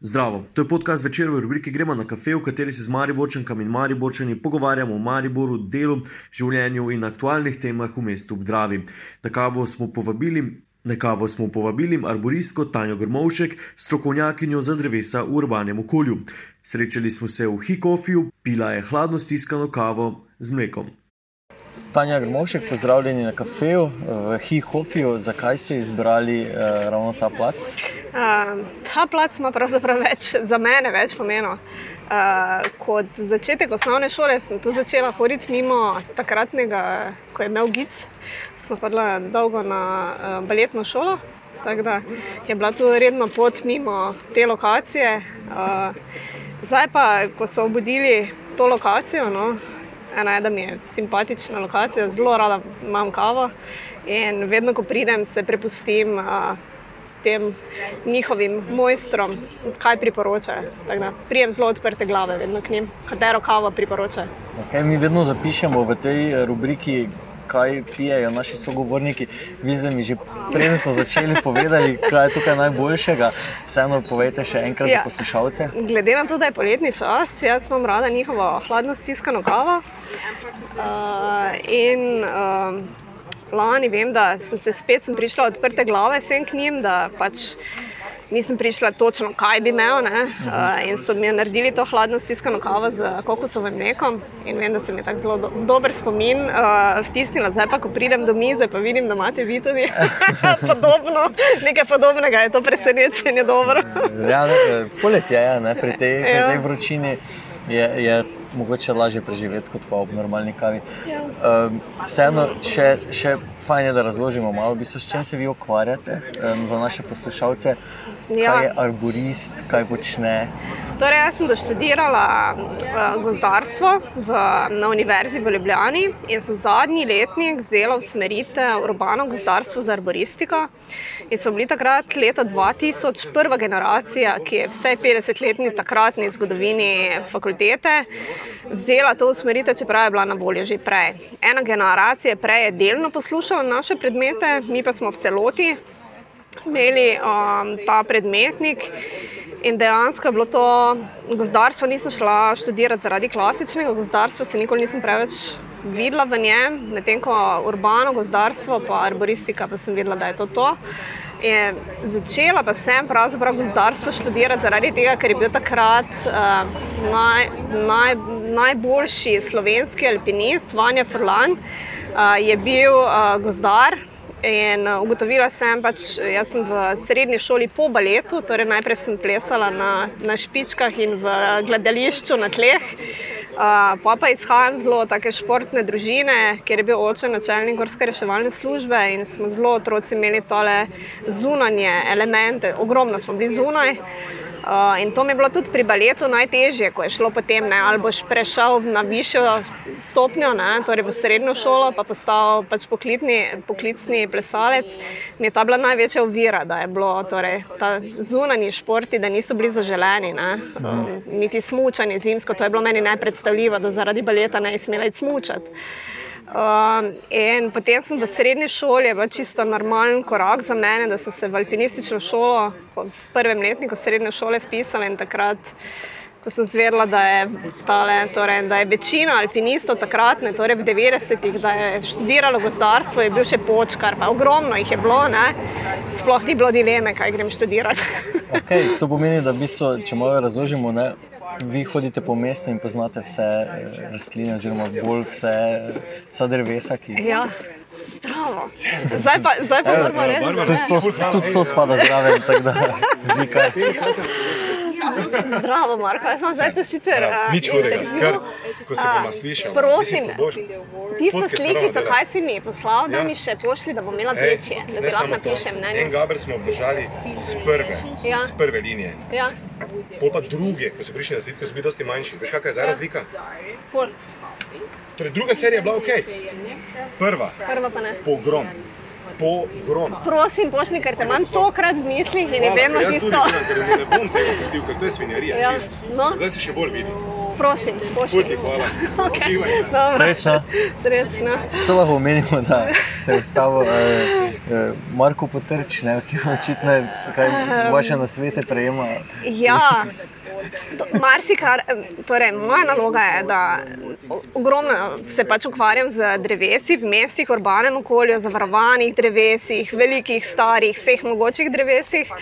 Zdravo, to je podcast večer v rubriki Gremo na kafe, v kateri se z Mariborčankami in Mariborčani pogovarjamo o Mariboru, delu, življenju in aktualnih temah v mestu Obdravi. Na kavo smo povabili. Na kavo smo povabili arboristko Tanjo Grmovšek, strokovnjakinjo za drevesa v urbanem okolju. Srečali smo se v Hikofiju, pila je hladno stiskano kavo z mlekom. Tanja Grmovšek, pozdravljeni na kafeju v Hikofiju. Zakaj ste izbrali uh, ravno ta plac? Uh, ta plac ima pravzaprav več, za mene več pomeni. Uh, kot začetek osnovne šole sem tu začela hoditi mimo takratnega, ko je imel GIC. Sem hodila dolgo na uh, baletno šolo, tako da je bila tu redno pot mimo te lokacije. Uh, zdaj pa, ko so obudili to lokacijo, no, ena je, da mi je simpatična lokacija, zelo rada imam kavo in vedno, ko pridem, se prepustim. Uh, Tem njihovim mojstrom, kaj priporočajo. Prijem zelo odprte glave, vedno k njim, katero kavo priporočajo. Okay, mi vedno zapišemo v tej rubriki, kaj pijejo naši sogovorniki. Vi ste mi že prej začeli povedati, kaj je tukaj najboljšega. Vseeno, povejte še enkrat ja. za poslušalce. Glede na to, da je poletni čas, jaz imam rada njihovo hladno stiskano kavo. Uh, in, uh, Lani vem, da sem se spet sem prišla odprte glave sem k njim, da pač nisem prišla točno, kaj bi imel. Uh, in so mi naredili to hladno stiskano kavo z kokosovim mlekom. In vem, da se mi je tako zelo do, dober spomin uh, vtisnila. Zdaj pa, ko pridem do mize, pa vidim, da imate vi tudi podobno, nekaj podobnega, je to presenečenje dobro. ja, ne, poletje je, ne, pri tej, pri ja. tej vročini je. je mogoče lažje preživeti kot pa ob normalni kavi. Ja. Um, vseeno, še, še fajn je, da razložimo malo, v bistvu, s čim se vi ukvarjate um, za naše poslušalce. Ja. Kaj je arborist, kaj počne? Torej, jaz sem doštudirala uh, gozdarstvo v, na Univerzi v Ljubljani in sem zadnji letnik vzela usmeritev urbano gozdarstvo za arboristiko. In smo bili takrat, leta 2000, prva generacija, ki je vse 50-letni takratni zgodovini fakultete vzela to usmeritev, čeprav je bila na voljo že prej. Ena generacija prej je delno poslušala naše predmete, mi pa smo v celoti imeli um, ta predmetnik. In dejansko je bilo to gozdarstvo, nisem šla študirati zaradi klasičnega gozdarstva, se nikoli nisem preveč videla v njem, medtem ko urbano gozdarstvo, pa arboristika, pa sem videla, da je to to. In začela pa sem pravzaprav gozdarstvo študirati zaradi tega, ker je bil takrat uh, naj, naj, najboljši slovenski alpinist, Vanja Furlan, uh, je bil uh, gozdar. In ugotovila sem, pač, sem v srednji šoli po baletu, torej najprej sem plesala na, na špičkah in v gledališču na tleh. Uh, pa pa izhajam zelo tako športne družine, kjer je bil oče načelnik gorske reševalne službe in smo zelo otroci imeli tole zunanje elemente, ogromno smo bili zunaj. Uh, in to mi je bilo tudi pri baletu najtežje, ko je šlo potem, ne, ali boš prešel na višjo stopnjo, ne, torej v srednjo šolo, pa postal pač poklicni, poklicni plesalec. Mi je ta bila največja ovira, da je bilo torej, ta zunanji športi, da niso bili zaželeni. Ne, um, niti smučanje zimsko, to je bilo meni najpredstavljivo, da zaradi baleta ne smela smučati. Um, in potem sem v srednji šoli, je bil čisto normalen korak za mene, da sem se v alpinistično šolo, v prvem letniku srednje šole, vpisala in takrat. Ko sem zvedela, da je, tale, torej, da je večina alpinistov takrat, ne, torej v 90-ih, da je študiralo gozdarstvo, je bil še počkar, pa ogromno jih je bilo, ne. sploh ni bilo dileme, kaj grem študirati. okay, to pomeni, da v bistvu, če malo razložimo, ne, vi hodite po mestu in poznate vse eh, rastline, oziroma bolj vse, vse drevesa. Ki... Ja. Zdaj pa, zdaj pa moramo reči, da tudi to spada zraven. Bravo, Marko, jaz sem zdaj tu sicer. Uh, nič hudega, kar ko se bomo slišali. Prosim, tisto slikico, kaj si mi poslal, da ja. mi še pošli, da bom imela večje, da ti lahko napišem. Ne, en gaber smo obdržali z prve, ja. z prve linije. Ja. Pol pa druge, ko so prišli na zid, so bili dosti manjši. Veš, kakšna je zdaj ja. razlika? Ful. Torej, druga serija je bila ok. Prva. Prva pa ne. Pogrom pogrom. Prosim, pošli, ker te imam tokrat v mislih in ne vem, kaj je to. Tudi ne bom tega pustil, ker to je svinjarija. Ja. No. Zdaj si še bolj vidi. prosim, Puti, hvala. Okay. Srečno. Srečno. Se lahko omenimo, da se je ustavil eh, eh, Marko Potrč, ne, ki očitno je, kaj vaše nasvete prejema. Ja, marsikar. Torej, moja naloga je, da ogromno se pač ukvarjam z drevesi v mestih, urbanem okolju, zavarovanih drevesih, velikih, starih, vseh mogočih drevesih.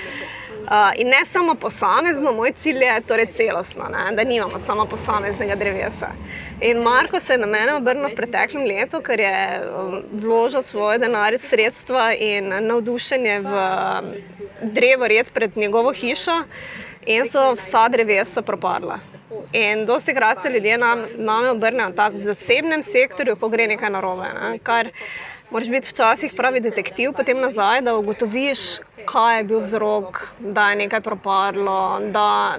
Uh, in ne samo posamezno, moj cilj je torej celostno, ne? da nimamo samo posameznega drevesa. In Marko se je na mene obrnil v preteklem letu, ker je vložil svoje denarje, sredstva in navdušenje v um, drevo red pred njegovo hišo in so vsa drevesa propadla. In dosti krat se ljudje nam, name obrnejo tako v zasebnem sektorju, ko gre nekaj narobe. Ne? Kar moraš biti včasih pravi detektiv, potem nazaj, da ugotoviš, kaj je bil vzrok, da je nekaj propadlo, da,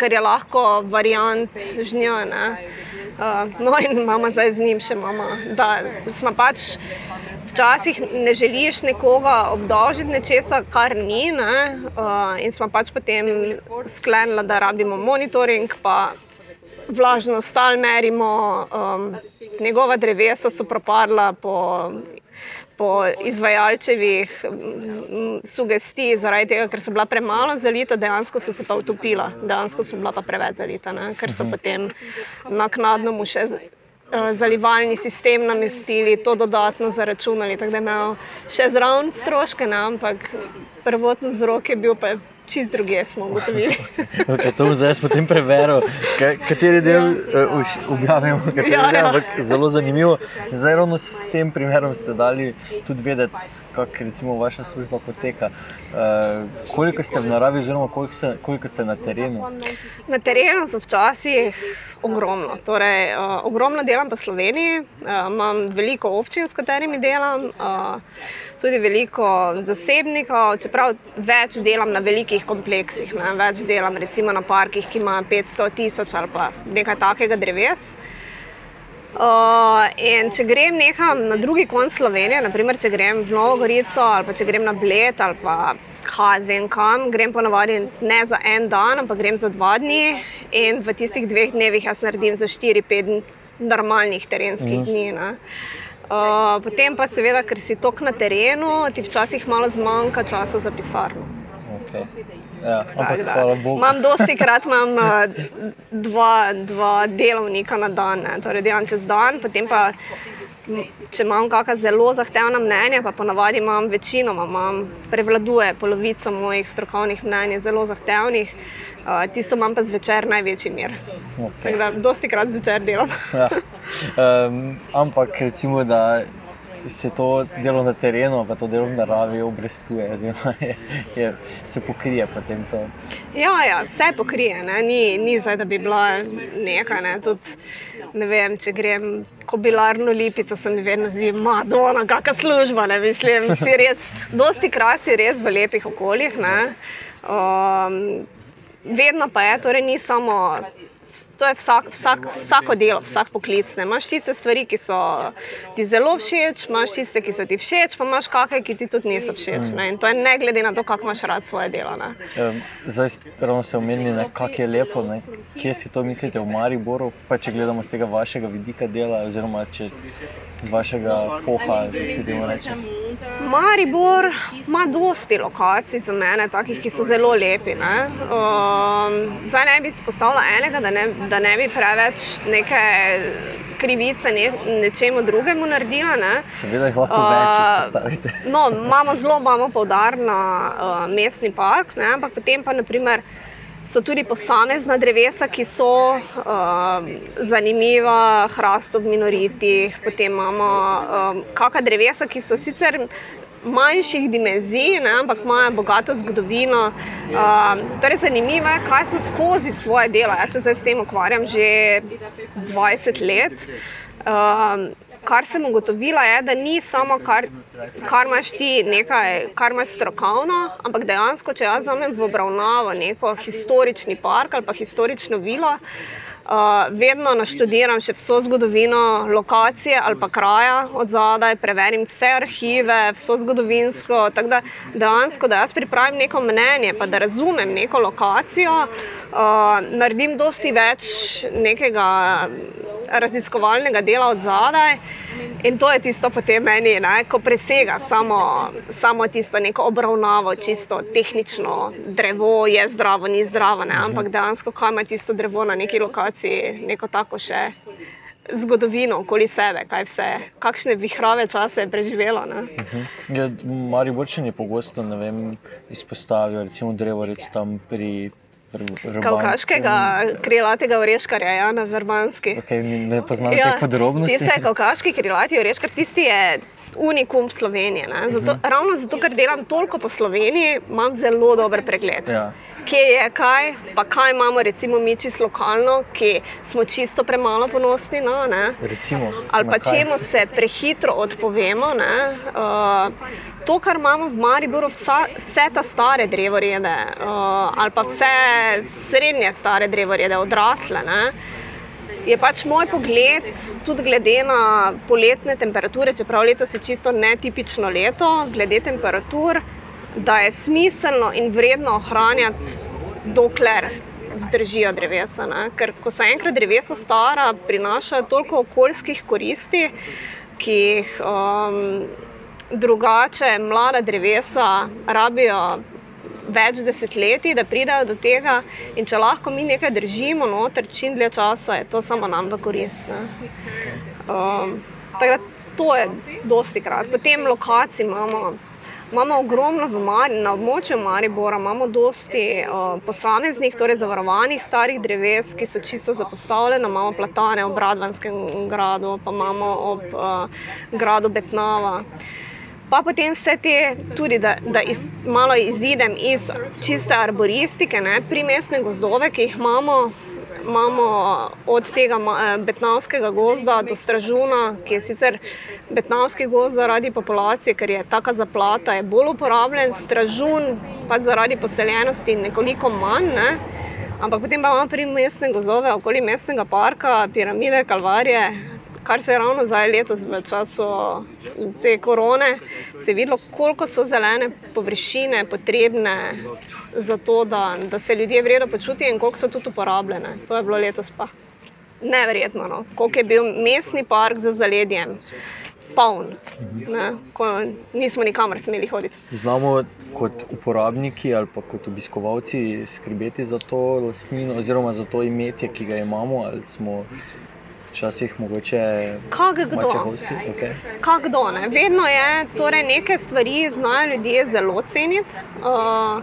ker je lahko variant žnjo. ne. Uh, no, in mama zdaj z njim še mama. Da smo pač včasih ne želiš nekoga obdolžiti nečesa, kar ni. Ne? Uh, in smo pač potem sklenili, da rabimo monitoring, pa vlažno stal merimo. Um, njegova drevesa so propadla po, po izvajalčevih mm, sugestij, zaradi tega, ker so bila premalo zalita, dejansko so se pa utopila, dejansko so bila pa preveč zalita, ne? ker so potem naknadno mu še. Eh, Zalivalni sistem namestili, to dodatno zaračunali, tako da imel še zraven stroške, ne? ampak prvotni vzrok je bil pa čist druge, smo ugotovili. Okay, to bom zdaj potem preveril, ka- kateri del uh, objavimo, kateri Ja, del, ja. ampak zelo zanimivo. Zdaj ravno s tem primerom ste dali tudi vedeti, kako recimo vaša služba poteka. Uh, koliko ste v naravi, oziroma koliko ste, koliko ste na terenu? Na terenu so včasih ogromno. Torej, uh, ogromno delam po Sloveniji, uh, imam veliko občin, s katerimi delam, uh, tudi veliko zasebnikov, čeprav več delam na velikih kompleksih, ne? več delam recimo na parkih, ki imajo 500 tisoč ali pa nekaj takega dreves. Uh, in če grem nekam na drugi konec Slovenije, naprimer, če grem v Novo Gorico ali pa če grem na Bled ali pa kaj vem kam, grem ponavadi ne za en dan, ampak grem za dva dni in v tistih dveh dnevih jaz naredim za 4-5 normalnih terenskih Mhm. dni. Ne. Uh, potem pa seveda, ker si tok na terenu, ti včasih malo zmanjka časa za pisarno. Okay. Ja, ampak da, Bogu. Imam dosti krat imam, dva, dva delovnika na dan, ne. torej delam čez dan, potem pa. Če imam kakšna zelo zahtevna mnenja, pa ponavadi imam večinoma, imam, prevladuje polovica mojih strokovnih mnenj, zelo zahtevnih, uh, tisto imam pa zvečer največji mir. Okay. Tako da dosti krat zvečer delam. Ja. Um, ampak recimo, da se to delo na terenu, pa to delo v naravi obrestuje, oziroma je, je, se pokrije potem to. Ja, ja, vse pokrije, ne? ni, ni zdaj, da bi bila neka. Ne? Tudi, ne vem, če grem kobilarno lipico, se mi vedno zdi, Madonna, kakšna služba. Ne? Mislim, si res, dosti krat si res v lepih okoljih. ne. Um, vedno pa je, torej ni samo. To je vsak, vsak, vsako delo, vsak poklic. Ne? Imaš tiste stvari, ki so ti zelo všeč, imaš tiste, ki so ti všeč, pa imaš kakšne, ki ti tudi niso všeč. Ne? In to je ne glede na to, kako imaš rad svoje delo. Ne? Zdaj ravno se omenili, kako je lepo, ne? kje si to mislite v Mariboru, pa če gledamo z tega vašega vidika dela, oziroma če z vašega foha, kako se temu reče. Maribor ima dosti lokacij za mene, takih, ki so zelo lepi. ne. Um, zdaj ne bi izpostavila enega, da ne, da ne bi preveč neke krivice ne, nečemu drugemu naredila. Ne. Seveda jih lahko uh, več izpostavite. no, imamo zelo imamo poudarek na uh, mestni park, ne, ampak potem pa naprimer. So tudi posamezna drevesa, ki so uh, zanimiva, hrast ob minoritih, potem imamo um, kakšna drevesa, ki so sicer manjših dimenzij, ne, ampak imajo bogato zgodovino. Uh, torej zanimivo je, kaj sem skozi svoje delo. Jaz se zdaj s tem ukvarjam že 20 let. Um, kar sem ugotovila, je, da ni samo kar, kar imaš ti nekaj, kar imaš strokovno, ampak dejansko, če jaz vzamem v obravnavo neko historični park ali pa historično vilo. Uh, vedno naštudiram še vso zgodovino lokacije ali pa kraja od zadaj, preverim vse arhive, vso zgodovinsko. Tako da dejansko, da jaz pripravim neko mnenje, pa da razumem neko lokacijo, uh, naredim dosti več nekega raziskovalnega dela od zadaj. In to je tisto, potem meni, ne, ko presega samo, samo tisto neko obravnavo, čisto tehnično, drevo je zdravo, ni zdravo, ne, ampak dejansko, kaj ima tisto drevo na neki lokaciji, neko tako še zgodovino okoli sebe, kaj vse, kakšne vihrave čase je preživelo. Ja, Mari Borčani pogosto vem, izpostavijo, recimo drevo tam pri. Kavkaškega krilatega oreškarja, ja, na Vermanski. Okay, ne poznam ja, teh podrobnosti. Tisti kavkaški krilati oreškar, tisti je unikum Slovenije. Zato, uh mhm. -huh. Ravno zato, ker delam toliko po Sloveniji, imam zelo dober pregled. Ja kje je kaj, pa kaj imamo, recimo, mi čisto lokalno, ki smo čisto premalo ponosni na. Recimo, ali pa čemu se prehitro odpovemo. Uh, to, kar imamo v Mariboru, vsa, vse ta stare drevorede, uh, ali pa vse srednje stare drevorede, odrasle. Ne? Je pač moj pogled, tudi glede na poletne temperature, čeprav letos je čisto netipično leto, glede temperatur, da je smiselno in vredno ohranjati, dokler zdržijo drevesa. Ne? Ker ko so enkrat drevesa stara, prinašajo toliko okoljskih koristi, ki jih um, drugače mlada drevesa rabijo. Več desetletij, da pridejo do tega, in če lahko mi nekaj držimo, noter čim dlje časa, je to samo nam v korist. Um, to je dosti krat. Potem lokacij imamo Imamo ogromno Mari, na območju Maribora, imamo dosti uh, posameznih, torej zavarovanih starih dreves, ki so čisto zapostavljene. Imamo platane ob Radvanskem gradu, pa imamo ob uh, gradu Betnava. Pa potem vse te, tudi da, da iz, malo izidem iz čiste arboristike, ne, primestne gozdove, ki jih imamo imamo od tega eh, betnavskega gozda do stražuna, ki je sicer betnavski gozd zaradi populacije, ker je taka zaplata, je bolj uporabljen, stražun pa zaradi poseljenosti nekoliko manj. Ne? Ampak potem pa imamo pri mestne gozove, okoli mestnega parka, piramide, kalvarije, kar se je ravno zdaj letos, v času te korone, se je videlo, koliko so zelene površine potrebne za to, da, da se ljudje vredno počutijo in koliko so tudi uporabljene. To je bilo letos pa neverjetno, no? koliko je bil mestni park za zaledjem. Poln, ne, ko nismo nikamor smeli hoditi. Znamo kot uporabniki ali pa kot obiskovalci skrbeti za to lastnino, oziroma za to imetje, ki ga imamo, ali smo včasih mogoče kdo. Okay. kdo Vedno je, torej neke stvari znajo ljudje zelo ceniti. Uh,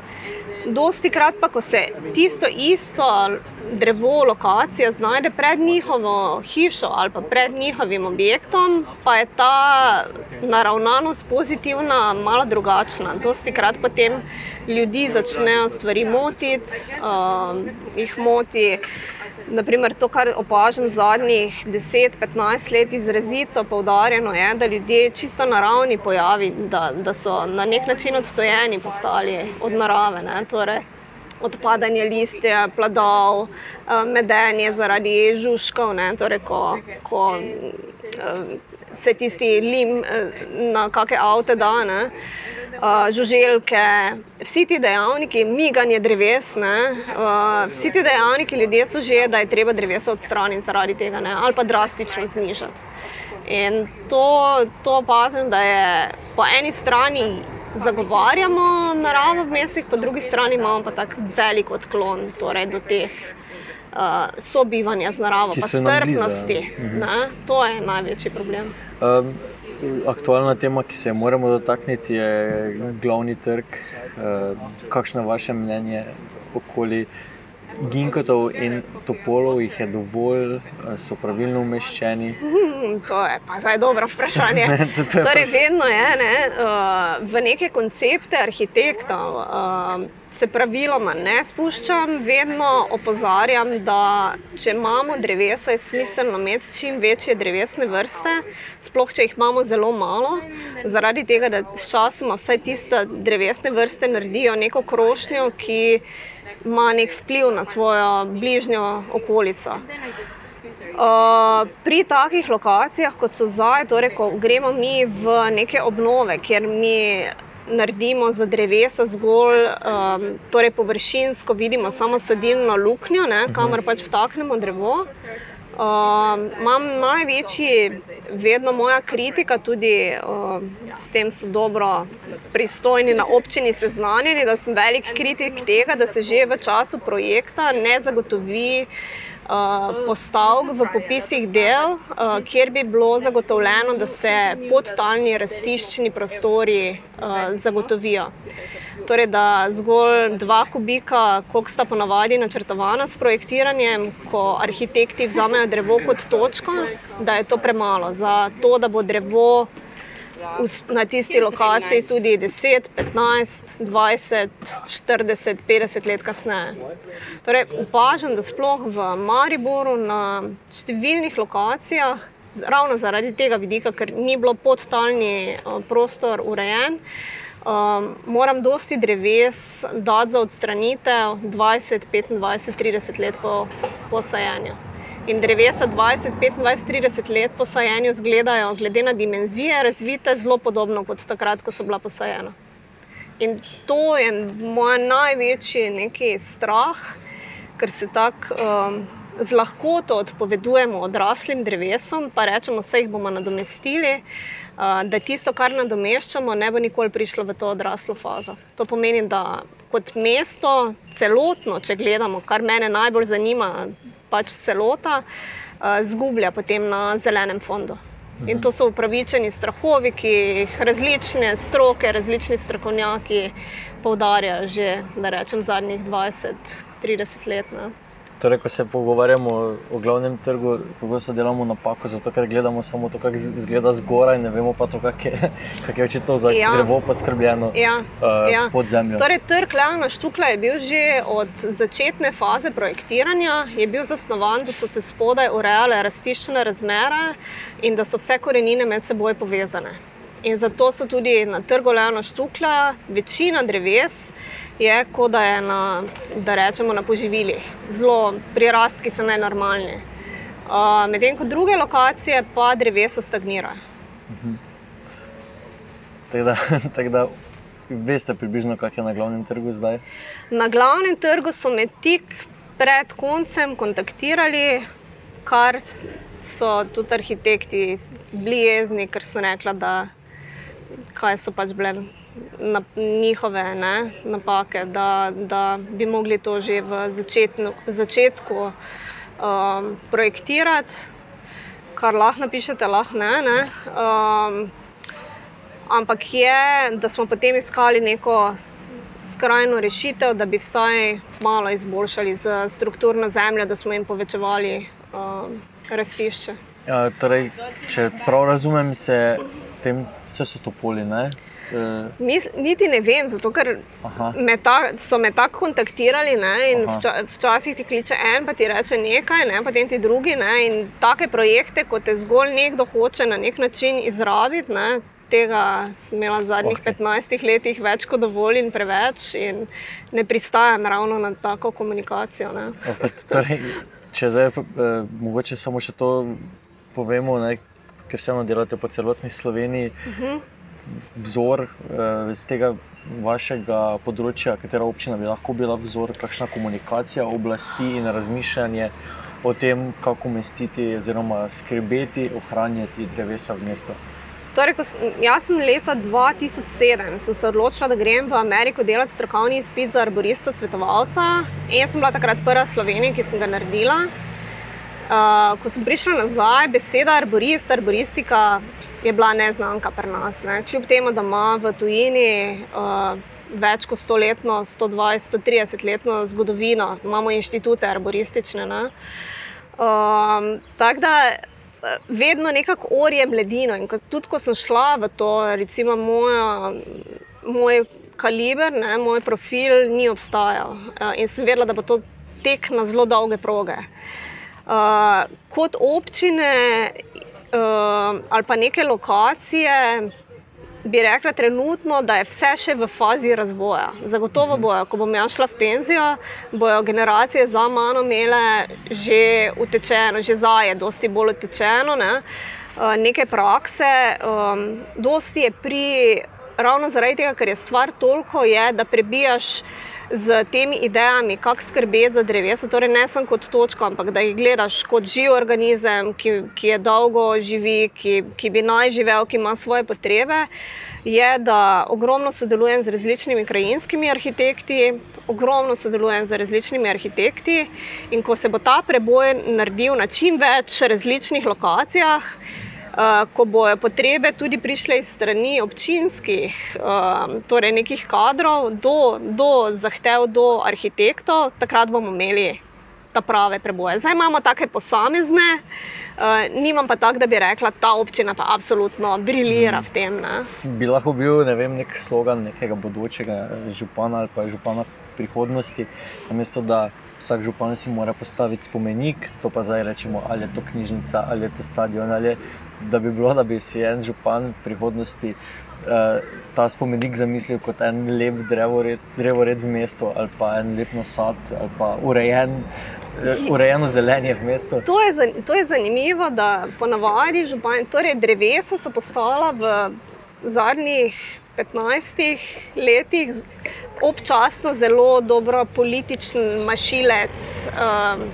dosti krat pa, ko se tisto isto drevo, lokacija znajde pred njihovo hišo ali pa pred njihovim objektom, pa je ta naravnanost pozitivna, malo drugačna. Dosti krat potem ljudi začnejo stvari motiti, uh, jih moti. Naprimer, to, kar opažam zadnjih 10-15 let, izrazito poudarjeno je, da ljudje čisto naravni pojavi, da, da so na nek način odtojeni postali od narave. Torej, odpadanje listja, plodov, eh, medenje zaradi žužkov, torej, ko, ko eh, se tisti lim eh, na kakšne avte da. Ne? Uh, žuželke, vsi ti dejavniki, miganje dreves, ne, uh, vsi ti dejavniki, ljudje so že, da je treba drevesa odstraniti zaradi tega, ne, ali pa drastično znižati. In to, to opazim, da je po eni strani zagovarjamo naravo v mestih, po drugi strani imamo pa tako velik odklon torej do teh. Uh, sobivanja z naravo, pa strpnosti. Mhm. To je največji problem. Um, Aktualna tema, ki se je moramo dotakniti, je glavni trg. Eh, kakšno je vaše mnenje okoli ginkotov in topolov, jih je dovolj, eh, so pravilno umeščeni? Hmm, to je pa zdaj dobro vprašanje. torej, vedno je ne, uh, v neke koncepte arhitektov. Uh, se praviloma ne spuščam, vedno opozarjam, da če imamo drevesa, je smiselno imeti čim večje drevesne vrste, sploh če jih imamo zelo malo, zaradi tega, da s časom vsaj tiste drevesne vrste naredijo neko krošnjo, ki ima nek vpliv na svojo bližnjo okolico. Uh, pri takih lokacijah, kot so zdaj, torej, ko gremo mi v neke obnove, kjer mi naredimo za drevesa zgolj um, torej površinsko, vidimo samo sadilno luknjo, ne, kamor pač vtaknemo drevo. Uh, imam največji, vedno moja kritika, tudi uh, s tem so dobro pristojni na občini seznanjeni, da sem velik kritik tega, da se že v času projekta ne zagotovi uh, postavk v popisih del, kjer bi bilo zagotovljeno, da se podtalni rastiščni prostori zagotovijo. Torej, da zgolj dva kubika, koliko sta ponavadi načrtovana s projektiranjem, ko arhitekti vzamejo drevo kot točko, da je to premalo za to, da bo drevo na tisti lokaciji tudi 10, 15, 20, 40, 50 let kasneje. Torej, opažam, da sploh v Mariboru na številnih lokacijah, ravno zaradi tega vidika, ker ni bilo podtalni prostor urejen. Um, moram dosti dreves dati za odstranitev 20, 25, 30 let po, po sajenju. In drevesa 20, 25, 30 let po sajenju izgledajo, glede na dimenzije, razvite zelo podobno kot takrat, ko so bila posajena. In to je moj največji neki strah, ker se tako um, z lahkoto odpovedujemo odraslim drevesom, pa rečemo, da jih bomo nadomestili. Uh, da tisto, kar nadomeščamo, ne bo nikoli prišlo v to odraslo fazo. To pomeni, da kot mesto, celotno, če gledamo, kar mene najbolj zanima, pač celota, izgublja potem na zelenem fondu. In to so upravičeni strahovi, ki jih različne stroke, različni strokovnjaki poudarjajo že, da rečem, zadnjih 20-30 let. Ne. Torej, ko se pogovarjamo o glavnem trgu, pogosto delamo napako, zato ker gledamo samo to, kako izgleda zgoraj, ne vemo pa to, kako je, kak je očitno za ja. drevo poskrbljeno ja. uh, ja. pod zemljo. Torej, trg Leona Štukla je bil že od začetne faze projektiranja, je bil zasnovan, da so se spodaj urejale rastiščene razmere in da so vse korenine med seboj povezane. In zato so tudi na trgu Leona Štukla večina dreves je, kot da je na, da rečemo, na poživilih, zelo prirastki so nenormalni. Uh, Medtem ko druge lokacije, pa drevesa stagnirajo. Mhm. Tako da, tak da veste, približno, kaj je na glavnem trgu zdaj? Na glavnem trgu so me tik pred koncem kontaktirali, kar so tudi arhitekti bili jezni, ker so rekli, da so pač bile na, njihove ne, napake, da, da bi mogli to že v začetnu, začetku um, projektirati, kar lahko napišete, lahko ne. ne. Um, ampak je, da smo potem iskali neko skrajno rešitev, da bi vsaj malo izboljšali z strukturno zemljo, da smo jim povečevali um, rastišče. Ja, torej, če prav razumem, se tem vse so topoli. Ne? Uh, Mis, niti ne vem, zato ker me ta, so me tako kontaktirali. Ne, vča, včasih ti kliče en, pa ti reče nekaj, ne, potem ti drugi. Ne, in take projekte, kot te zgolj nekdo hoče na nek način izrabiti. Ne, Tega sem imela v zadnjih okay. 15 letih več kot dovolj in preveč, in ne pristajam ravno na tako komunikacijo. Okay, torej, če zdaj, eh, mogoče samo še to povemo, ne, ker se eno delate po celotni Sloveniji. Uh mhm. -huh vzor iz eh, tega vašega področja, katera občina bi lahko bila vzor, kakšna komunikacija oblasti in razmišljanje o tem, kako umestiti oziroma skrbeti, ohranjati drevesa v mestu. Torej, jaz sem leta 2007 sem se odločila, da grem v Ameriko delati strokovni izpit za arborista, svetovalca. In jaz sem bila takrat prva Slovenija, ki sem ga naredila. Uh, ko sem prišla nazaj, beseda arborist, arboristika je bila neznanka pri nas. Ne. Kljub temu, da ima v tujini uh, več kot 100 letno, 120, 130 letno zgodovino, imamo inštitute arboristične. Ne. Um, Tako da vedno nekako orjem ledino. In ko, tudi ko sem šla v to, recimo moja, moj kaliber, ne, moj profil ni obstajal. Uh, in sem vedela, da bo to tek na zelo dolge proge. Kot občine uh, ali pa neke lokacije, bi rekla trenutno, da je vse še v fazi razvoja. Zagotovo bojo, ko bom jaz šla v penzijo, bojo generacije za mano imele že utečeno, že zaje, dosti bolj utečeno, ne? uh, neke prakse. Um, dosti je pri, ravno zaradi tega, ker je stvar toliko, je, da prebijaš z temi idejami, kako skrbeti za drevesa, torej ne samo kot točko, ampak da jih gledaš kot živ organizem, ki, ki je dolgo živi, ki, ki bi naj živel, ki ima svoje potrebe. Je, da ogromno sodelujem z različnimi krajinskimi arhitekti, ogromno sodelujem z različnimi arhitekti, in ko se bo ta preboj naredil na čim več različnih lokacijah, ko bojo potrebe tudi prišle iz strani občinskih, eh, torej nekih kadrov, do, do zahtev, do arhitektov, takrat bomo imeli ta prave preboje. Zdaj imamo take posamezne, uh, nimam pa tako, da bi rekla, da ta občina pa absolutno briljira v tem. Ne. Bi lahko bil ne vem, nek slogan nekega bodočega župana ali pa župana prihodnosti, namesto da vsak župan si mora postaviti spomenik, to pa zdaj rečemo, ali je to knjižnica, ali je to stadion. Ali da bi bilo, da bi si en župan v prihodnosti uh, ta spomenik zamislil kot en lep drevored, drevored v mestu, ali pa en lep nasad, ali pa urejen. Eh, urejeno zelenje v mestu. To je, to je zanimivo, da ponavadi župani, torej drevesa so postala v zadnjih 15 letih občasno zelo dobro političen mašilec um,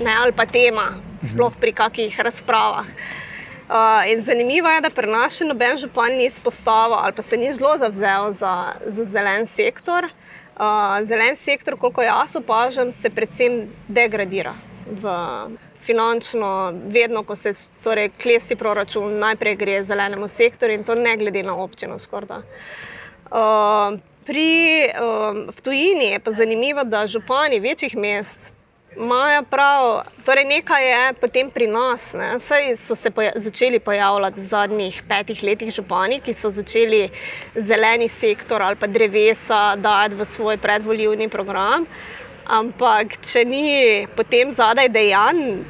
ne, ali pa tema, sploh pri kakih razpravah. Uh, in zanimivo je, da pri nas še noben župan ni izpostavil ali pa se ni zelo zavzel za, za zelen sektor. Uh, zelen sektor, koliko jaz opažam, se predvsem degradira. V, finančno, vedno, ko se torej, klesti proračun, najprej gre zelenemu sektorju in to ne glede na občino. Uh, pri um, tujini je pa zanimivo, da župani večjih mest imajo prav, torej nekaj je potem pri nas. Ne? Saj so se poja začeli pojavljati v zadnjih petih letih župani, ki so začeli zeleni sektor ali pa drevesa dati v svoj predvoljivni program. Ampak, če ni potem zadaj dejanj,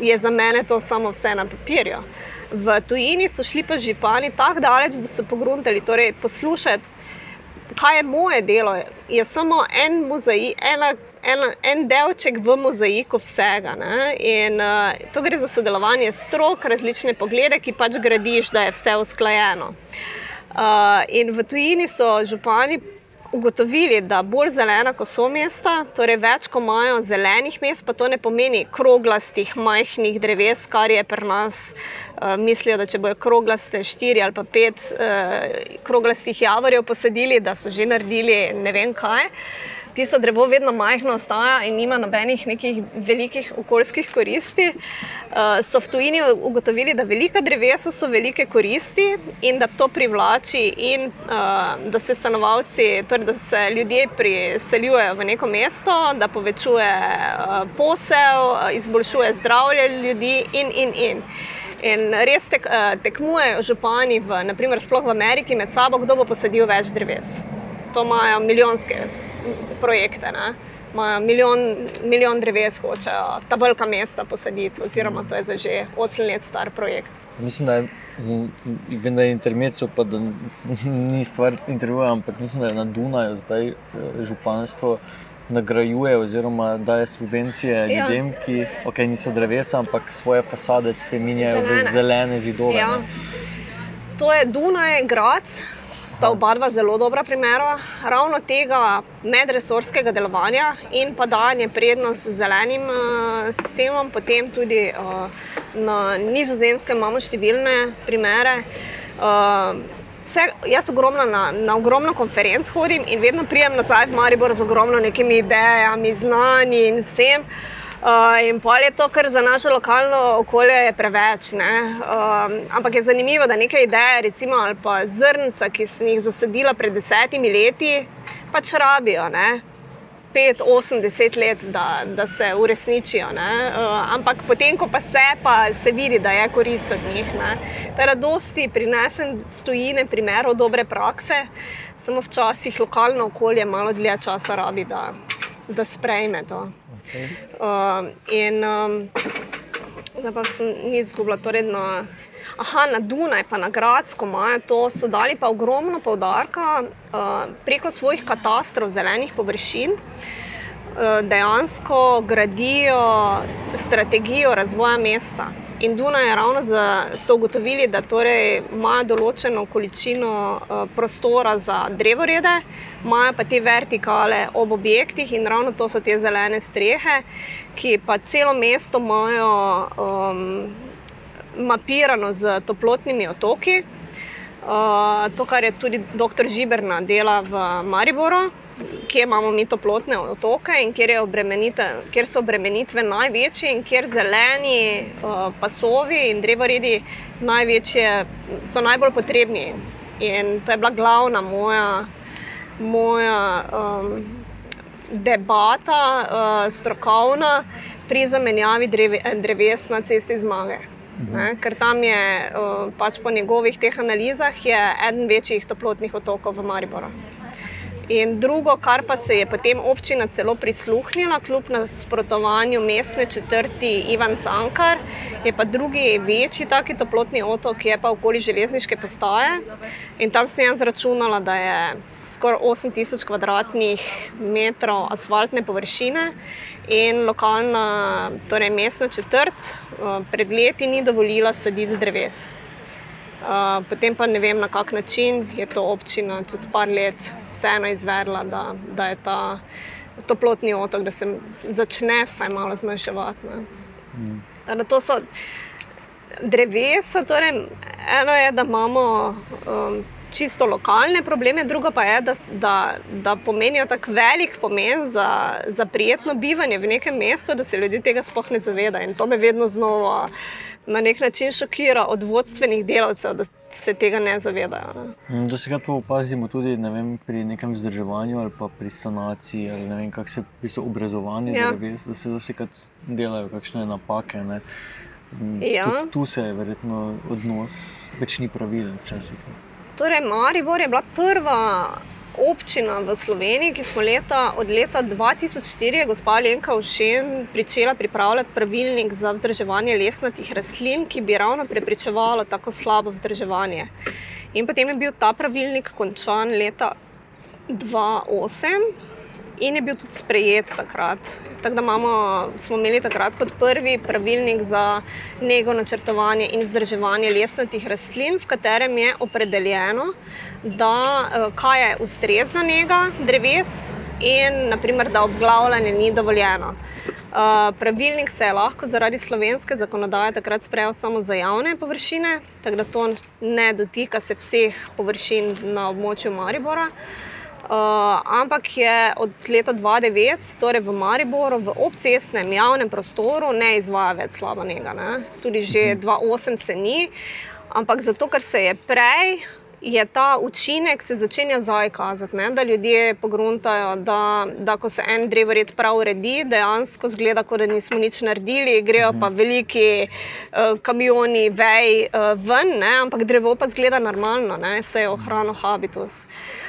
je za mene to samo vse na papirju. V tujini so šli pa župani tako daleč, da so pogruntali, torej poslušati kaj je moje delo, je samo en mozaik, ena, ena, en delček v mozaiku vsega. In, uh, to gre za sodelovanje strok, različne poglede, ki pač gradiš, da je vse usklajeno. Uh, in v tujini so župani ugotovili, da bolj zelena, kot so mesta, torej več, ko imajo zelenih mest, pa to ne pomeni kroglastih, majhnih dreves, kar je pri nas. Uh, mislijo, da če bojo kroglaste štiri ali pa pet uh, kroglastih javorjev posadili, da so že naredili ne vem kaj. Uh, tisto drevo vedno majhno ostaja in nima nobenih nekih velikih okoljskih koristi. Uh, so v tujini ugotovili, da velika drevesa so velike koristi in da to privlači in uh, da se stanovalci, torej da se ljudje priseljujejo v neko mesto, da povečuje uh, posel, izboljšuje zdravje ljudi in in in. In res tek, tekmujejo župani, v, naprimer, sploh v Ameriki, med sabo, kdo bo posadil več dreves. To imajo milijonske projekte. Ne? Imajo milijon, milijon dreves, hočejo ta velika mesta posaditi, oziroma to je za že 8 let star projekt. Mislim, da je, vem, da je intermezzo, pa da ni stvar intervjuja, ampak mislim, da je na Dunaju zdaj eh, županstvo. Nagrajuje, oziroma daje subvencije ja. ljudem, ki okay, niso drevesa, ampak svoje fasade spremenjajo v zelene zidove. Ja. To je Dunaj, Grad, sta oba dva zelo dobra primera ravno tega medresorskega delovanja in pa dajanje prednost zelenim uh, sistemom. Potem tudi uh, na nizozemskem imamo številne primere. Uh, Vse, jaz ogromno na, na ogromno konferenc hodim in vedno prijem nazaj v Maribor z ogromno nekimi idejami, znanji in vsem. Uh, Uh, in pol je to, kar za naše lokalno okolje je preveč. Um, ampak je zanimivo, da neke ideje, recimo, ali pa zrnca, ki sem jih zasadila pred desetimi leti, pač rabijo. Ne? 5, 8, 10 let, da, da se uresničijo. Uh, ampak potem, ko pa se, pa se vidi, da je korist od njih. Radosti prinesem stojine primerov dobre prakse, samo včasih lokalno okolje malo dlje časa rabi, da, da sprejme to. Uh, in um, zdaj pa sem ni izgubila. Torej na, aha, na Dunaj, pa na Gradsko imajo to, so dali pa ogromno poudarka uh, preko svojih katastrov zelenih površin. Dejansko gradijo strategijo razvoja mesta. In Dunaj je ravno za, so ugotovili, da torej imajo določeno količino uh, prostora za drevorede, imajo pa te vertikale ob objektih in ravno to so te zelene strehe, ki pa celo mesto imajo um, mapirano z toplotnimi otoki. To, kar je tudi dr. Žiberna dela v Mariboru, kjer imamo mi toplotne otoke in kjer, kjer so obremenitve največje in kjer zeleni uh, pasovi in drevoredi največje, so najbolj potrebni. In to je bila glavna moja, moja um, debata, uh, strokovna pri zamenjavi dreve, dreves na cesti zmage. Mhm. Ne, ker tam je, uh, pač po njegovih teh analizah, eden večjih toplotnih otokov v Mariboru. In drugo, kar pa se je potem občina celo prisluhnila, kljub nasprotovanju mestne četrti Ivan Cankar, je pa drugi večji taki toplotni otok, ki je pa okoli železniške postaje. In tam sem jaz računala, da je skoraj 8000 km2 asfaltne površine in lokalna, torej mestna četrt, eh, pred leti ni dovolila saditi dreves. Uh, potem pa ne vem, na kak način je to občina čez par let vseeno izvedla, da, da je ta toplotni otok, da se začne vsaj malo zmanjševati. Mm. To so drevesa. Torej, eno je, da imamo um, čisto lokalne probleme, drugo pa je, da, da, da pomenijo tako velik pomen za, za prijetno bivanje v nekem mestu, da se ljudje tega sploh ne zavedajo. In to me vedno znova na nek način šokira od vodstvenih delavcev, da se tega ne zavedajo. Ne. Mm, Dosekrat pa opazimo tudi ne vem, pri nekem vzdrževanju ali pa pri sanaciji, ali ne vem, kako se piše obrezovanje, ja. dreves, da se dosekrat delajo kakšne napake. Ne. Mm, ja. Tu, tu se je verjetno odnos več ni pravilen včasih. Torej, Maribor je bila prva občina v Sloveniji, ki smo leta, od leta 2004, gospa Lenka Všem, začela pripravljati pravilnik za vzdrževanje lesnatih rastlin, ki bi ravno preprečevalo tako slabo vzdrževanje. In potem je bil ta pravilnik končan leta 2008 in je bil tudi sprejet takrat. Tako da imamo, smo imeli takrat kot prvi pravilnik za nego, načrtovanje in vzdrževanje lesnatih rastlin, v katerem je opredeljeno, da, eh, kaj je ustrezna njega dreves in naprimer, da obglavljanje ni dovoljeno. Uh, pravilnik se je lahko zaradi slovenske zakonodaje takrat sprejel samo za javne površine, tako da to ne dotika se vseh površin na območju Maribora. Uh, ampak je od leta 2009, torej v Mariboru, v obcestnem javnem prostoru, ne izvaja več slaba njega. Ne? Tudi že 2008 se ni, ampak zato, ker se je prej je ta učinek se začenja zdaj kazati, ne? da ljudje pogruntajo, da, da ko se en drevored prav uredi, dejansko zgleda, kot da nismo nič naredili, grejo pa mhm. veliki uh, kamioni, vej uh, ven, ne? ampak drevo pa zgleda normalno, se je ohranil habitus. Uh,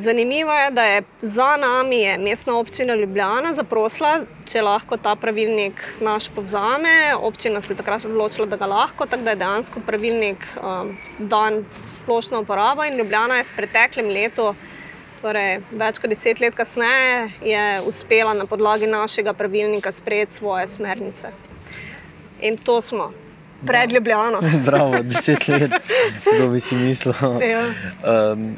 zanimivo je, da je za nami je mestna občina Ljubljana zaprosila, če lahko ta pravilnik naš povzame. Občina se je takrat odločila, da ga lahko, tako da je dejansko pravilnik um, dan splošno uporabo in Ljubljana je v preteklem letu. Torej, več kot deset let kasneje je uspela na podlagi našega pravilnika sprejeti svoje smernice. In to smo, pred Ljubljano. Bravo, deset let, kdo bi si mislil. Ja. Um,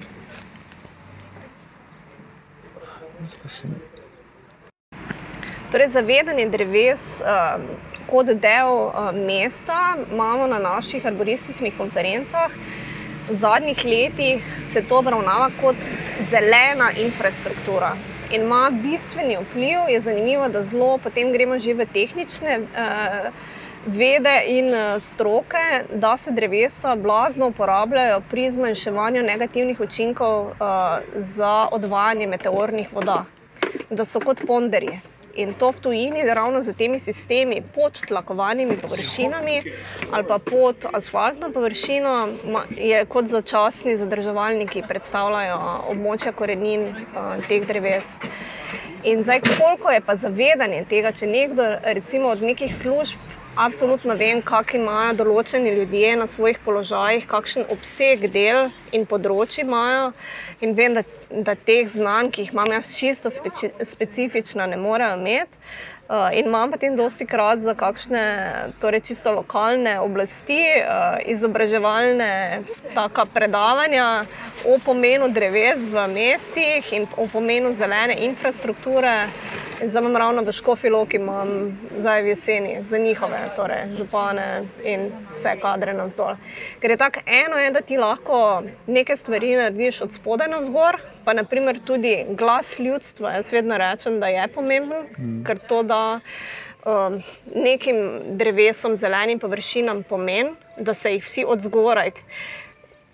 Torej, zavedanje dreves uh, kot del uh, mesta imamo na naših arborističnih konferencah. V zadnjih letih se to obravnava kot zelena infrastruktura in ima bistveni vpliv. Je zanimivo, da zelo potem gremo že v tehnične. Uh, vede in eh, stroke, da se drevesa blazno uporabljajo pri zmanjševanju negativnih učinkov uh, za odvajanje meteornih voda, da so kot ponderje. In to v tujini, ravno z temi sistemi pod tlakovanimi površinami ali pa pod asfaltno površino, je kot začasni zadrževalniki predstavljajo območja korenin uh, teh dreves. In zdaj, koliko je pa zavedanje tega, če nekdo, recimo od nekih služb, absolutno vem, kako imajo določeni ljudje na svojih položajih, kakšen obseg del in področji imajo, in vem, da, da teh znanj, ki jih imam jaz čisto speci, specifično, ne morejo imeti. Uh, in imam potem dosti krat za kakšne, torej čisto lokalne oblasti, uh, izobraževalne predavanja o pomenu dreves v mestih in o pomenu zelene infrastrukture. Zdaj imam ravno v Škofilu, ki imam zdaj v jeseni za njihove, torej župane in vse kadre navzdol. Ker je tako eno, je, da ti lahko neke stvari narediš od spodaj na vzgor, pa naprimer tudi glas ljudstva. Jaz vedno rečem, da je pomemben, mm. ker to da um, nekim drevesom, zelenim površinam pomeni, da se jih vsi od zgoraj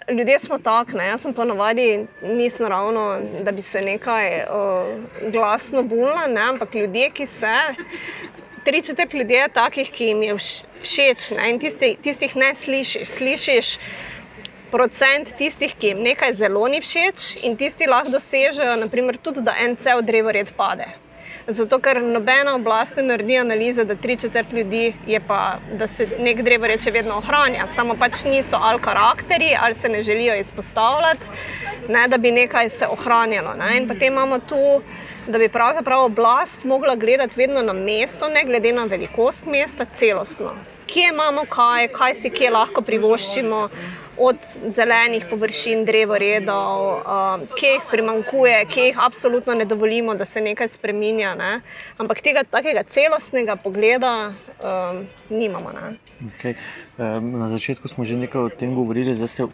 ljudje smo takšni. Jaz sem ponovadi nisem ravno, da bi se nekaj uh, glasno bulila, ne? ampak ljudje, ki se. Tri četrt ljudi je takih, ki jim je všeč ne? in tisti, tistih ne slišiš. Slišiš procent tistih, ki jim nekaj zelo ni všeč in tisti lahko dosežejo, naprimer, tudi da en cel drevored pade. Zato, ker nobena oblast ne naredi analize, da tri četrt ljudi je pa, da se nek drevo reče vedno ohranja, samo pač niso ali karakteri, ali se ne želijo izpostavljati, ne, da bi nekaj se ohranjalo. Ne. In potem imamo tu, da bi pravzaprav oblast mogla gledati vedno na mesto, ne glede na velikost mesta, celostno. Kje imamo kaj, kaj si kje lahko privoščimo od zelenih površin, drevoredov, uh, kje jih primankuje, kje jih absolutno ne dovolimo, da se nekaj spremenja. Ne? Ampak tega takega celostnega pogleda um, nimamo. Okay. Um, na začetku smo že nekaj o tem govorili, zdaj ste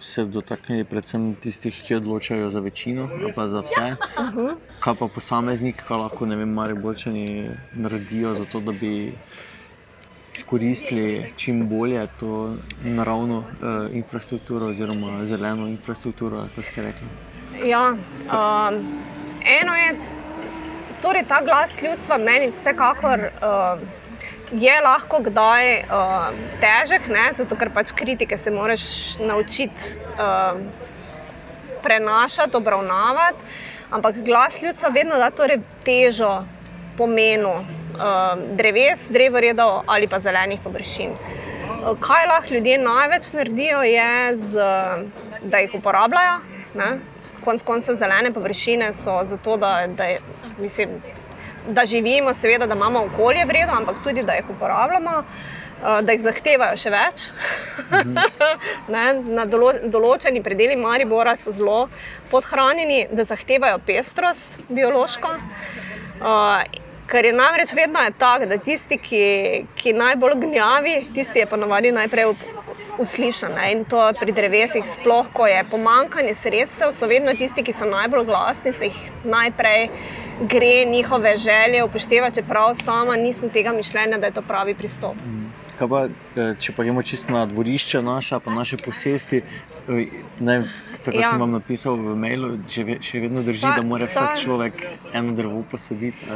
se dotaknili predvsem tistih, ki odločajo za večino, pa za vse. Uh -huh. Kaj pa posamezniki, kaj lahko ne vem, ali bočani naredijo za to, da bi izkoristili čim bolje to naravno uh, infrastrukturo oziroma zeleno infrastrukturo, kot ste rekli. Ja, um, eno je, torej ta glas ljudstva meni vsekakor. Uh, Je lahko kdaj uh, težek, ne? zato ker pač kritike se moraš naučiti uh, prenašati, obravnavati, ampak glas ljudstva vedno da torej težo pomenu uh, dreves, drevoredov ali pa zelenih površin. Uh, kaj lahko ljudje največ naredijo, je, z, da jih uporabljajo. Ne? Konec koncev zelene površine so zato, da, da, mislim, da živimo, seveda, da imamo okolje vredno, ampak tudi da jih uporabljamo. Da jih zahtevajo še več. Mhm. ne, na dolo, določeni predeli Maribora so zelo podhranjeni, da zahtevajo pestrost biološko. Uh, Ker je namreč vedno je tako, da tisti, ki, ki najbolj gnjavi, tisti je ponovadi najprej uslišan. In to pri drevesih, sploh ko je pomankanje sredstev, so vedno tisti, ki so najbolj glasni, se jih najprej gre njihove želje upoštevati, čeprav sama nisem tega mišljenja, da je to pravi pristop. Mm. Pa, eh, če pa gremo čisto na dvorišče, naša, pa naše posesti, ne, tako ja. sem vam napisal v mailu, še, še vedno drži, Sta, da mora vsak človek eno drevo posaditi.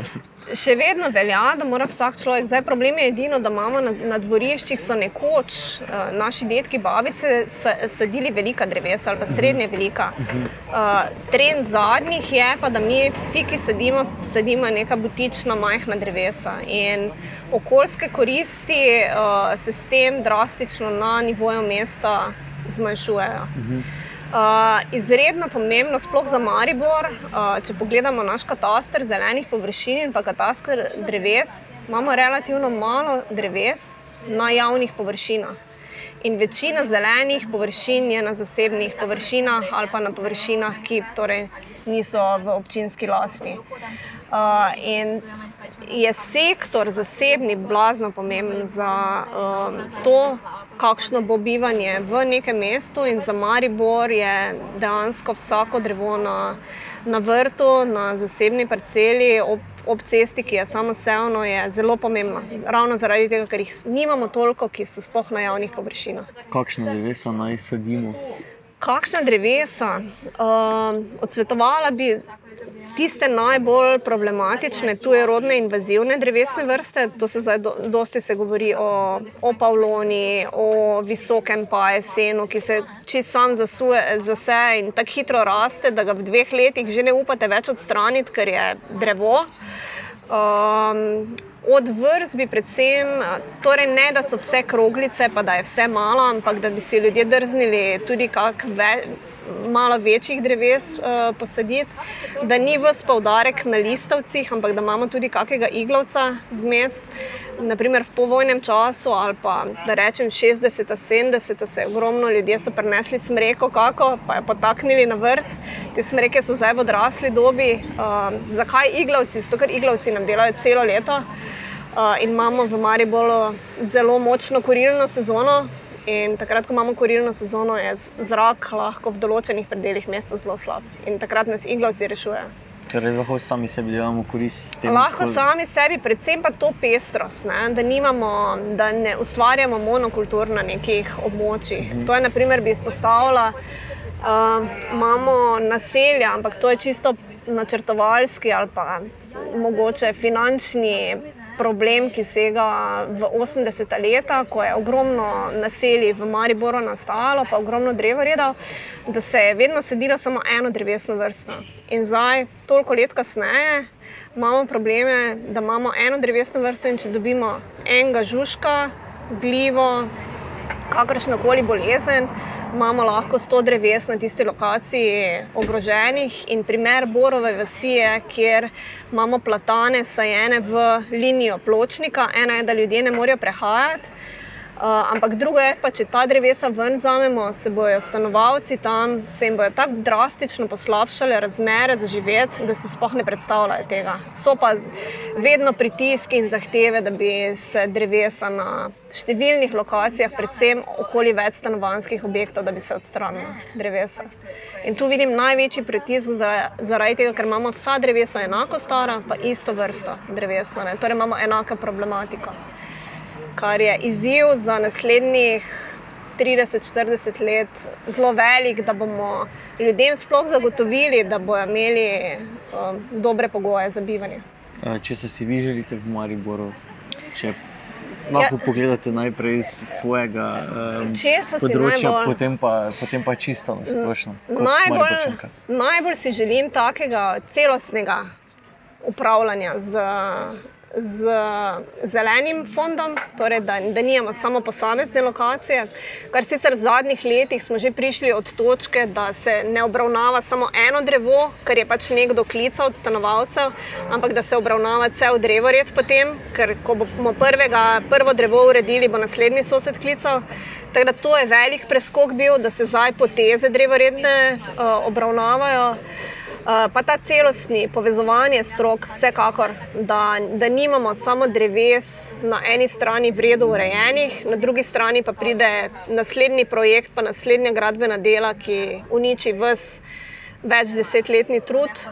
Še vedno velja, da mora vsak človek. Zdaj, problem je edino, da imamo na, na dvoriščih nekoč uh, naši detki, babice sadili velika drevesa ali pa mhm. srednje velika. Uh, trend zadnjih je pa, da mi vsi, ki sadimo, sadimo neka butična majhna drevesa. In okoljske koristi uh, se s tem drastično na nivoju mesta zmanjšujejo. Uh, izredno pomembno, sploh za Maribor, uh, če pogledamo naš kataster zelenih površin in pa kataster dreves, imamo relativno malo dreves na javnih površinah. In večina zelenih površin je na zasebnih površinah ali pa na površinah, ki torej niso v občinski lasti. Uh, in je sektor zasebni blazno pomemben za um, to, kakšno bo bivanje v nekem mestu. In za Maribor je dejansko vsako drevo na, na vrtu, na zasebni parceli, ob, ob cesti, ki je samo sevno, je zelo pomembno. Ravno zaradi tega, ker jih nimamo toliko, ki so spoh na javnih površinah. Kakšne drevesa naj sadimo? Kakšna drevesa? Uh, odsvetovala bi tiste najbolj problematične, tu je rodne invazivne drevesne vrste. To se zdaj do, dosti se govori o, o Pavloni, o visokem pajesenu, ki se čist sam zasuje, zase in tako hitro raste, da ga v dveh letih že ne upate več odstraniti, ker je drevo. Um, od vrst bi predvsem, torej ne da so vse kroglice, pa da je vse malo, ampak da bi si ljudje drznili tudi kak več malo večjih dreves uh, posaditi, da ni vse poudarek na listovcih, ampak da imamo tudi kakega iglavca vmes. Naprimer, v povojnem času ali pa da rečem 60-70, se je ogromno ljudi prenesli smreko, kako pa je potaknili na vrt. Te smreke so zdaj v odrasli dobi. Uh, zakaj iglavci? Zato, ker iglavci nam delajo celo leto. Uh, in imamo v Mariboru zelo močno korilno sezono, In takrat, ko imamo korilno sezono, je zrak lahko v določenih predeljih mesta zelo slab. In takrat nas iglavci rešujejo. Torej, lahko sami sebi delamo korist. Lahko kol... sami sebi, predvsem pa to pestrost, ne? da, nimamo, da ne ustvarjamo monokultur na nekih območjih. Mhm. To je, na primer, bi izpostavila, da uh, imamo naselja, ampak to je čisto načrtovalski ali pa mogoče finančni problem, ki sega v 80-ta leta, ko je ogromno naselij v Mariboru nastalo, pa ogromno drevoreda, da se je vedno sedilo samo eno drevesno vrsto. In zdaj, toliko let kasneje, imamo probleme, da imamo eno drevesno vrsto in če dobimo enega žužka, glivo, kakršno koli bolezen imamo lahko 100 dreves na tisti lokaciji ogroženih. In primer Borove vasi je, kjer imamo platane sajene v linijo pločnika. Ena je, da ljudje ne morejo prehajati. Uh, ampak drugo je, pa, če ta drevesa ven vzamemo, se bodo stanovalci tam, se jim bodo tako drastično poslabšale razmere za živeti, da si sploh ne predstavljajo tega. So pa vedno pritiski in zahteve, da bi se drevesa na številnih lokacijah, predvsem okoli več stanovanjskih objektov, da bi se odstranila drevesa. In tu vidim največji pritisk zaradi tega, ker imamo vsa drevesa enako stara, pa isto vrsto drevesa. Torej imamo enako problematiko kar je izziv za naslednjih 30-40 let zelo velik, da bomo ljudem sploh zagotovili, da bodo imeli um, dobre pogoje za bivanje. Če se si vi želite v Mariboru, če lahko ja. pogledate najprej iz svojega um, področja, najbolj, potem, pa, potem pa čisto na splošno. Najbolj, najbolj si želim takega celostnega upravljanja z z zelenim fondom, torej da, da nijemo samo posamezne lokacije. Kar sicer v zadnjih letih smo že prišli od točke, da se ne obravnava samo eno drevo, kar je pač nekdo klical od stanovalcev, ampak da se obravnava cel drevored potem, ker ko bomo prvega, prvo drevo uredili, bo naslednji sosed klical. Tako da to je velik preskok bil, da se zdaj poteze drevoredne uh, obravnavajo. Eh, pa ta celostni povezovanje strok, vsekakor, da, da nimamo samo dreves na eni strani vredno urejenih, na drugi strani pa pride naslednji projekt, pa naslednja gradbena dela, ki uniči vse več desetletni trud.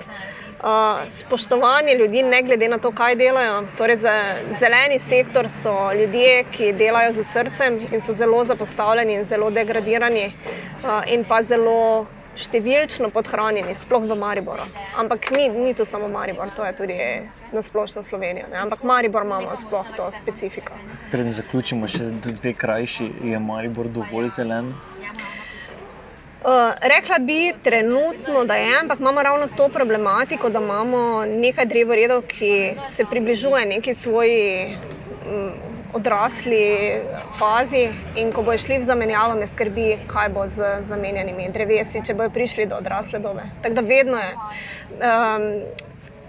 Uh, spoštovanje ljudi, ne glede na to, kaj delajo. Torej, za zeleni sektor so ljudje, ki delajo z srcem in so zelo zapostavljeni in zelo degradirani, uh, in pa zelo številčno podhranjeni, sploh v Mariboru. Ampak ni, ni to samo Maribor, to je tudi na splošno Slovenija. Ne? Ampak Maribor imamo sploh to specifiko. Preden zaključimo, še dve krajši, je Maribor dovolj zelen. Uh, rekla bi trenutno, da je, ampak imamo ravno to problematiko, da imamo nekaj drevoredov, ki se približuje neki svoji. Odrasli fazi in ko bojo šli v zamenjavo, me skrbi, kaj bo z zamenjanimi drevesi, če bojo prišli do odrasle dobe. Tako da vedno je. Um,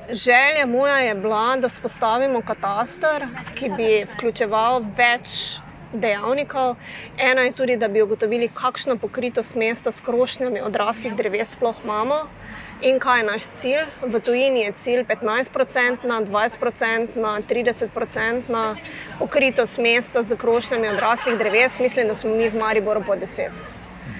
želja moja je bila, da spostavimo katastar, ki bi vključeval več. Dejavnikov. Eno je tudi, da bi ugotovili, kakšno pokritost mesta s krošnjami odraslih dreves sploh imamo. In kaj je naš cilj? V tujini je cilj 15%, 20%, 30% pokritost mesta z krošnjami odraslih dreves. Mislim, da smo mi v Mariboru po 10.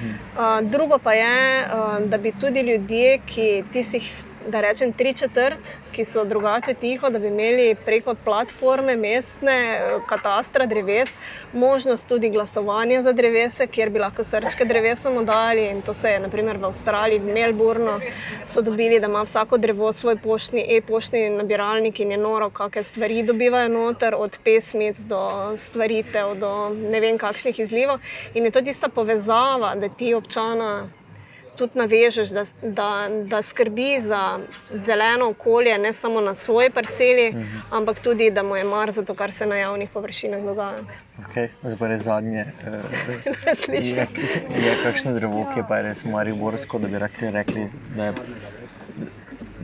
Uh, drugo pa je, uh, da bi tudi ljudje, ki tistih da rečem, tri četrt, ki so drugače tiho, da bi imeli preko platforme mestne eh, katastra dreves možnost tudi glasovanja za drevese, kjer bi lahko srčke drevesom oddali. In to se je naprimer v Avstraliji, v Melbournu, so dobili, da ima vsako drevo svoj poštni, e-poštni nabiralnik in je noro, kakšne stvari dobivajo noter, od pesmic do stvaritev, do ne vem kakšnih izlivov. In je to tista povezava, da ti občana tudi navežeš, da, da, da skrbi za zeleno okolje, ne samo na svoji parceli, uh mhm. -huh. ampak tudi, da mu je mar za to, kar se na javnih površinah dogaja. Okay, Zdaj, zadnje. Uh, je, je kakšno drevo, ki je pa res mariborsko, da bi rekli, rekli da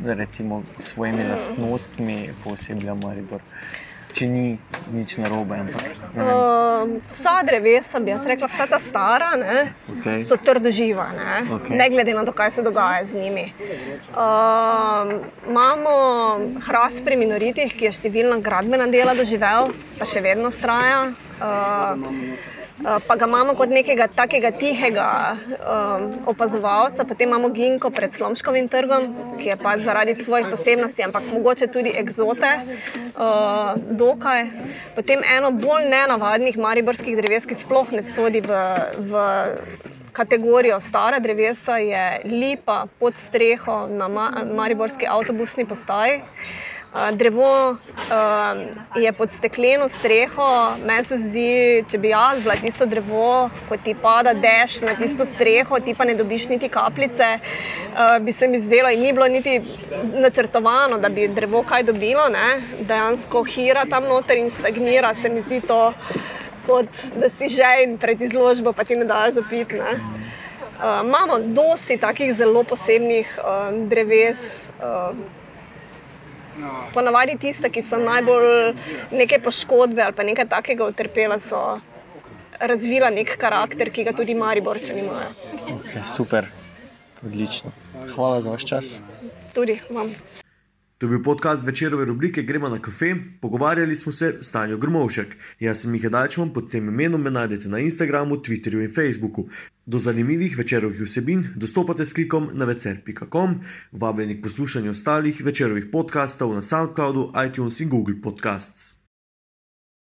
je recimo, svojimi lastnostmi posebej Maribor če ni nič narobe. Uh, vsa drevesa, bi jaz rekla, vsa ta stara, ne, okay. so trdo živa, ne, okay. ne glede na to, kaj se dogaja z njimi. Uh, imamo hrast pri minoritih, ki je številna gradbena dela doživel, pa še vedno straja. Uh, Eh, pa ga imamo kot nekega takega tihega um, opazovalca, potem imamo Ginko pred Slomškovim trgom, ki je pač zaradi svojih posebnosti, ampak mogoče tudi eksote, uh, dokaj. Potem eno bolj nenavadnih mariborskih dreves, ki sploh ne sodi v. v Kategorijo stara drevesa je lipa pod streho na Mariborski avtobusni postaji. Drevo uh, je pod stekleno streho. Meni se zdi, če bi jaz bila tisto drevo, ko ti pada dež na tisto streho, ti pa ne dobiš niti kapljice, uh, bi se mi zdelo, in ni bilo niti načrtovano, da bi drevo kaj dobilo, ne? dejansko hira tam noter in stagnira. Se mi zdi to, kot da si že in pred izložbo, pa ti ne dajo zapiti. Uh, imamo dosti takih zelo posebnih uh, dreves. Uh, Ponavadi tiste, ki so najbolj neke poškodbe ali pa nekaj takega utrpela, so razvila nek karakter, ki ga tudi Mariborčani imajo. Okay, super, odlično. Hvala za vaš čas. Tudi vam. To je bil podcast večerove rubrike Gremo na kafe. Pogovarjali smo se s Tanjo Grmovšek. Jaz sem Miha Dajčman, pod tem imenom me najdete na Instagramu, Twitterju in Facebooku. Do zanimivih večerovih vsebin dostopate s klikom na vecer.com, vabljeni k poslušanju ostalih večerovih podkastov na SoundCloudu, iTunes in Google Podcasts.